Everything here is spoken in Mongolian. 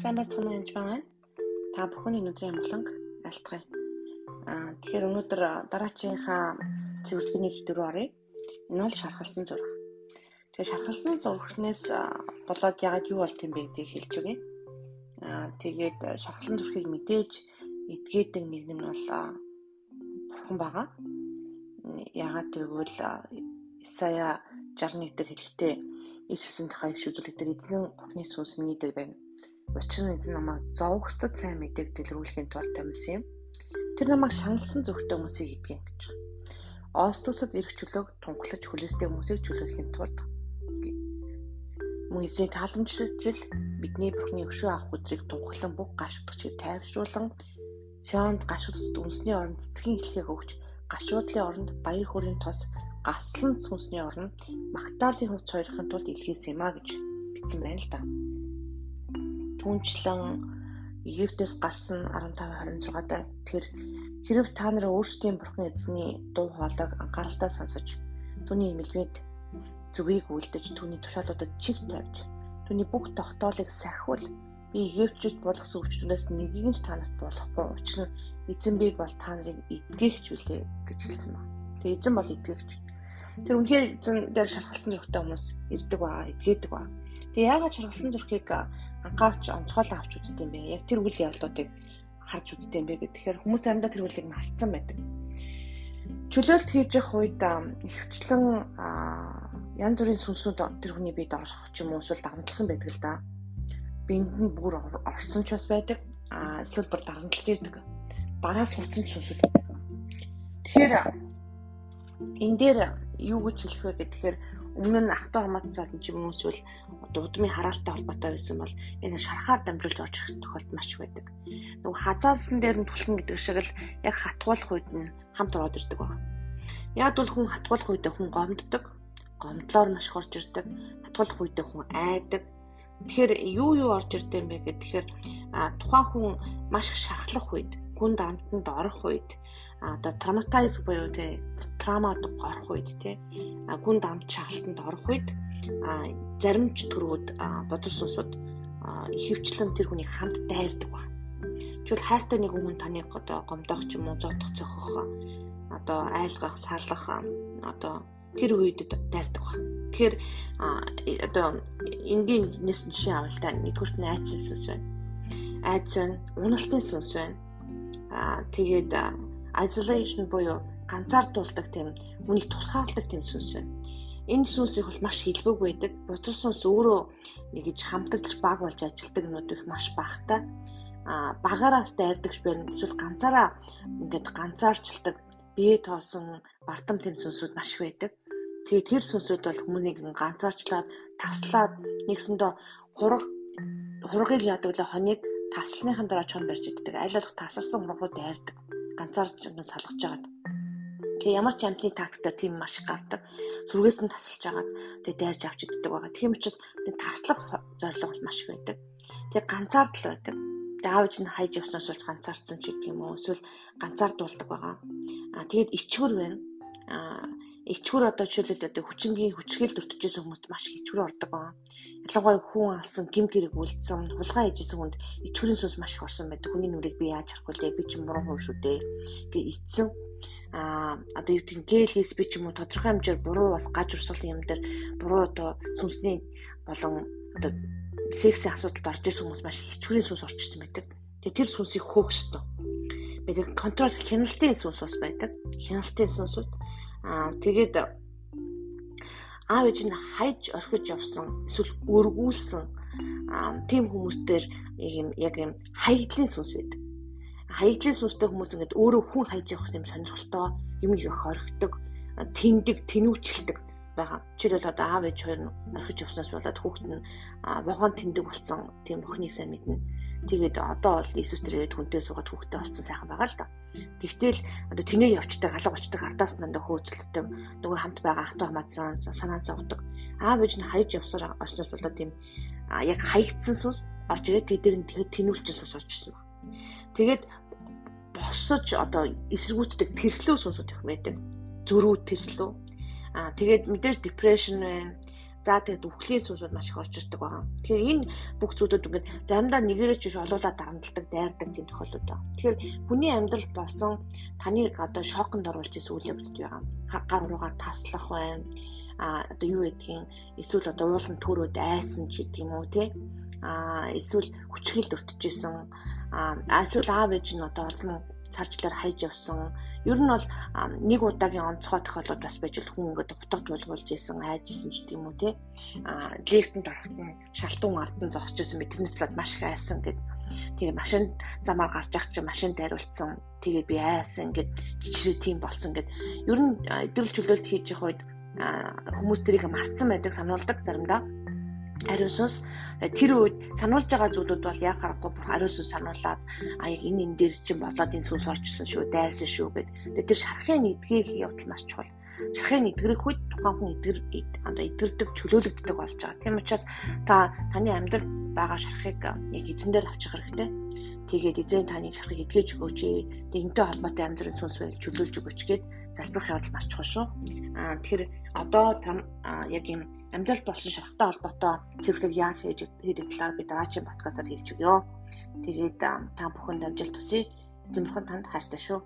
Сайн байцгаана гэж байна. Та бүхний өнөөдрийн амгланг алтгая. Аа тэгэхээр өнөөдөр дараачийнхаа цэвэрлэгийн сэдв рүү оръё. Энэ бол шархалсан зураг. Тэгэхээр шархалсан зурагнаас болоод ягаад юу болт юм бэ гэдгийг хэлж өгье. Аа тэгээд шархалсан зургийг мэдээж эдгээдэг нэг нь бол бурхан байгаа. Ягаад гэвэл Исая 61 дээр хэлэхдээ Иесусийн дахь их үзүүлэг дээр эзэн Бурхны сүнс миний дээр байна. Учир нь эзэн намайг зовгостод сайн мэдээг дэлгэрүүлэхийн тулд тамилсан юм. Тэр намайг шаналсан зөвхтэй хүмүүсийг идэгэн гэж. Олсцосод ирэх чөлөөг тунхлаж хүлээстэй хүмүүсийг чөлөөлөхийн тулд мөн эзний тааламжлал бидний Бурхны өшөө авах өдрийг тунхлан бүх гашуудчийг тайвшруулан Сионд гашуудд үнсний оронд цэцгийн хэлхийг өгч гашуудлын оронд баяр хөөрийн тос гаслан сүнсний орн Магдалины хувьд сойрхын тулд илгээсэн юм а гэж бичсэн байна л да. Түүнчлэн Египтээс гарсан 15 26 даа тэр хэрв та нараа өөрсдийн бурхан эзний дуу хоолойг анхааралтай сонсож түүний эмэлгээд зүгийг үлдэж түүний тушаалуудад чиг тавьж түүний бүх тогтоолыг сахиул би Египтчүүд болгосон өвчтөнөөс нэгийг нь танарт болохгүй учир нь эзэн би бол та нарыг эдгээгч үлээ гэж хэлсэн ба. Тэгээ эзэн бол эдгээгч. Тэр үнэхээр эзэн дээр шархалсан зургтай хүмүүс ирдэг ба эдгээдэг ба. Тэгээ яагаад шархалсан зургийг анхаарч онцгойлон авч үздэг юм бэ? Яг тэр үйл явдлуудыг харж үздэг юм бэ гэхээр хүмүүс заримдаа тэр үйлийг мартсан байдаг. Чөлөөлт хийж явах үед ихвчлэн янз бүрийн сүнсүүд тэр хүний биед орох ч юм уу эсвэл дагналсан байдаг л да. Биед нь бүр орсон ч бас байдаг. А эсвэл бүр дагналж ирдэг. Багаас хурцсан сүнсүүд байдаг. Тэгэхээр энэ дээр юу гэж хэлэх вэ гэхээр өмнө нь ахтуу хамаатцаад ч юм уу эсвэл дуудмын хараалтай холбоотой байсан бол энэ шарахаар дамжуулж орж ирэх тохиолдол маш их байдаг. Нөгөө хазаалсан дээр нь түлхэн гэдэг шиг л яг хатгуулах үед нь хамт ороод ирдэг байна. Яг бол хүн хатгуулах үед хүн гомддог, гомдлоор маш их орж ирдэг, хатгуулах үед хүн айдаг. Тэгэхээр юу юу орж ирдэг юм бэ гэхээр тухайн хүн маш их шархлах үед, гүн дамтанд орох үед одоо травматайз буюу тий травмад орох үед тий гүн дамт шахалтанд орох үед зарим ч төрүүд бодор сонсууд ихэвчлэн тэр хүнийг хамт дайрдаг ба. Жишээл хайртай нэг хүн таныг одоо гомдох ч юм уу зодох цохох одоо айлгах сарлах одоо тэр үед дайрдаг ба. Тэгэхээр одоо энгийн нэс жишээ авалтаа нэгдүгürt нь айцсан сүнс байна. Айц байна, уналтын сүнс байна. Тэгээд isolation буюу ганцаардуулдаг тийм үнийг тусгаарладаг тийм сүнс байна. Энэ сүнсийг бол маш хилбэг байдаг. Бузар сүнс өөрөө нэгж хамтарч баг болж ажилдаг нүд их маш багтай. А багаараас дайрдагч байна. Эсвэл ганцаараа ингээд ганцаарчилдаг бие тоосон бардам тэм сүнсүүд маш байдаг. Тэгээ тэр сүнсүүд бол хүмүүнийг ганцаарчлаад таслаад нэгсэндээ хураг хургийг яадаг лээ хоныг таслахын дараа чон барьж иддэг. Аль болох тасарсан хураг руу дайрдаг ганцаарч салгаж жагаад. Тэгээ ямар ч амтны тактикаар тийм маш их гардаг. Сүргээс нь тасалж жагаад тэгээ дайрж авч иддэг байгаа. Тийм учраас таслах зорилго бол маш их байдаг. Тэгээ ганцаард л байдаг. Тэгээ аавч нь хайж явснаас болж ганцаарцсан ч гэдэг юм уу. Эсвэл ганцаардуулдаг байгаа. Аа тэгээд ичгүр байна. Аа ичгүр одоо жишээлбэл одоо хүчингийн хүчгээл дуртажсэн хүмүүст маш их ичгүр ордог байгаа. Ялангуяа хүн алсан, гимт хэрэг үлдсэн, хулгай хийжсэн хүнд ичгүрийн сүнс маш их орсон байдаг. Хүний нүрийг би яаж харах вэ? Би чинь буруу хүн шүү дээ. Гэ ицсэн а одоо юу гэдэг гэлээс би ч юм уу тодорхой хэмжээр буруу бас гаж урсгалын юм дээр буруу одоо сүнсний болон одоо сексийн асуудалд орж исэн хүмүүс маш хичгүүрийн сүнс орж ирсэн байдаг. Тэгээ тэр сүнсийг хөөх ёстой. Бид контрол хяналтын сүнс бас байдаг. Хяналтын сүнсүүд Аа тэгээд аав ээж нь хайж орхиж явсан эсвэл өргүүлсэн тийм хүмүүстээр юм яг юм хаягдлын сүнс байдаг. Хаягдлын сүнстэй хүмүүс ингээд өөрөө хүн хайж явах юм сонирхолтой юм их орхидог, тэндэг, тэнүүчилдэг байгаа. Жишээлбэл одоо аав ээж хоёр нь орхиж явснаас болоод хүүхэд нь вогоон тэндэг болсон тийм охиныг сайн мэднэ Тэгээд одоо бол Иесус тэр ирээд хүнтэй суугаад хүүхдээ олцсон сайхан байгаа л да. Тэгтэл одоо тэнээ явчдаг, алга очдаг, ардаас нандаа хөөцөлддөг, нөгөө хамт байгаа ахту хамаацсан санаа зовдөг. Аав ээж нь хайж явсаар очноос болоод тийм яг хаягдсан сүнс орж ирээд тэд нь тэгээд тэнүүлчин сүнс орж ирсэн баг. Тэгээд босож одоо эсэргүүцдэг тэрслүү сүнсүүд их байдаг. Зөрүү тэрслүү. Аа тэгээд мэдээж depression байна За тэгээд үхлийн сүнсүүд маш их орж ирдэг байгаа. Тэгэхээр энэ бүх зүйлүүд ингээд заримдаа нэгэрэж биш олуулаад дарамтлагдаг, дайрдаг тийм тохиолдол байна. Тэгэхээр хүний амьдралд болсон таныг одоо шоконд оруулж исэн үйл явдлууд байгаа. Гар руугаа таслах байна. А одоо юу гэдгийг эсвэл одоо уулын төрөөд айсан ч гэдэг юм уу те. А эсвэл хүчрхийлд өртөжсэн. А эсвэл аав ээж нь одоо олон царчлаар хайж явсан Ер нь бол нэг удаагийн онцгой тохиолдол бас байж хүн ингээд утга тулгуулж исэн, айж исэн ч тийм үү те. Аа лифтэнд ороход нь шалтуун ардын зогсож исэн мэт тэрнээс л маш их айсан гэд. Тэгээ машин замаар гарч ах чи машин дайруулсан. Тэгээ би айсан гэд гिचрээ тийм болсон гэд. Ер нь идэвхтэй чөлөөлт хийж явах үед хүмүүс тэрийг марцсан байдаг сануулдаг заримдаа. Ариусус тэр үед сануулж байгаа зүйлүүд бол яг харахгүй бүр ариусус сануулад а яг энэ энэ дээр чинь болоод энэ сүнс орчихсон шүү дайрсан шүү гэд. Тэгээ тэр шархын эдгийг явдал маш чухал. Шархын эдгэрэх үед тухайн хүн эдгэр одоо эдгэрдэг чөлөөлөгддөг болж байгаа. Тийм учраас та таны амьдрал байгаа шархыг яг эзэн дээр авчих хэрэгтэй. Тэгээд эзэн таны шархыг эдгэж өгөөч. Тэгэнтэй холбоотой янз бүрийн сүнс байл чөлөөлж өгөөч гэд залбирах явдал маш чухал шүү. Аа тэгэхээр одоо яг юм амьдралд болсон шарахтай холбоотой цэвэрлэг яаж хийж хийдэг талаар би дараагийн подкастаар хэлж өгье. Тэгээд та бүхэнд амжилт хүсье. Эзэмхэн танд хайртай шүү.